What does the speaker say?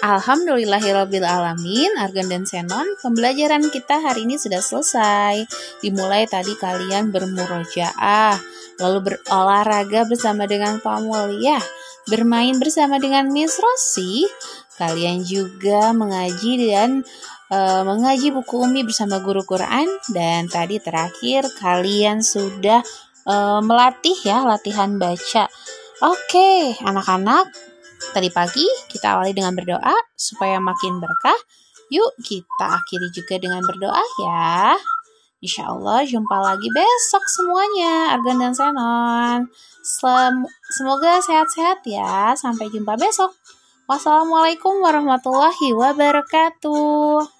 Alhamdulillahirabbil alamin, Argan dan Senon, pembelajaran kita hari ini sudah selesai. Dimulai tadi kalian bermurojaah, lalu berolahraga bersama dengan Pak Mulia, bermain bersama dengan Miss Rosi. Kalian juga mengaji dan uh, mengaji buku Umi bersama guru Quran dan tadi terakhir kalian sudah uh, melatih ya latihan baca. Oke, anak-anak, Tadi pagi kita awali dengan berdoa supaya makin berkah. Yuk kita akhiri juga dengan berdoa ya. Insya Allah jumpa lagi besok semuanya Argan dan Senon. Semoga sehat-sehat ya. Sampai jumpa besok. Wassalamualaikum warahmatullahi wabarakatuh.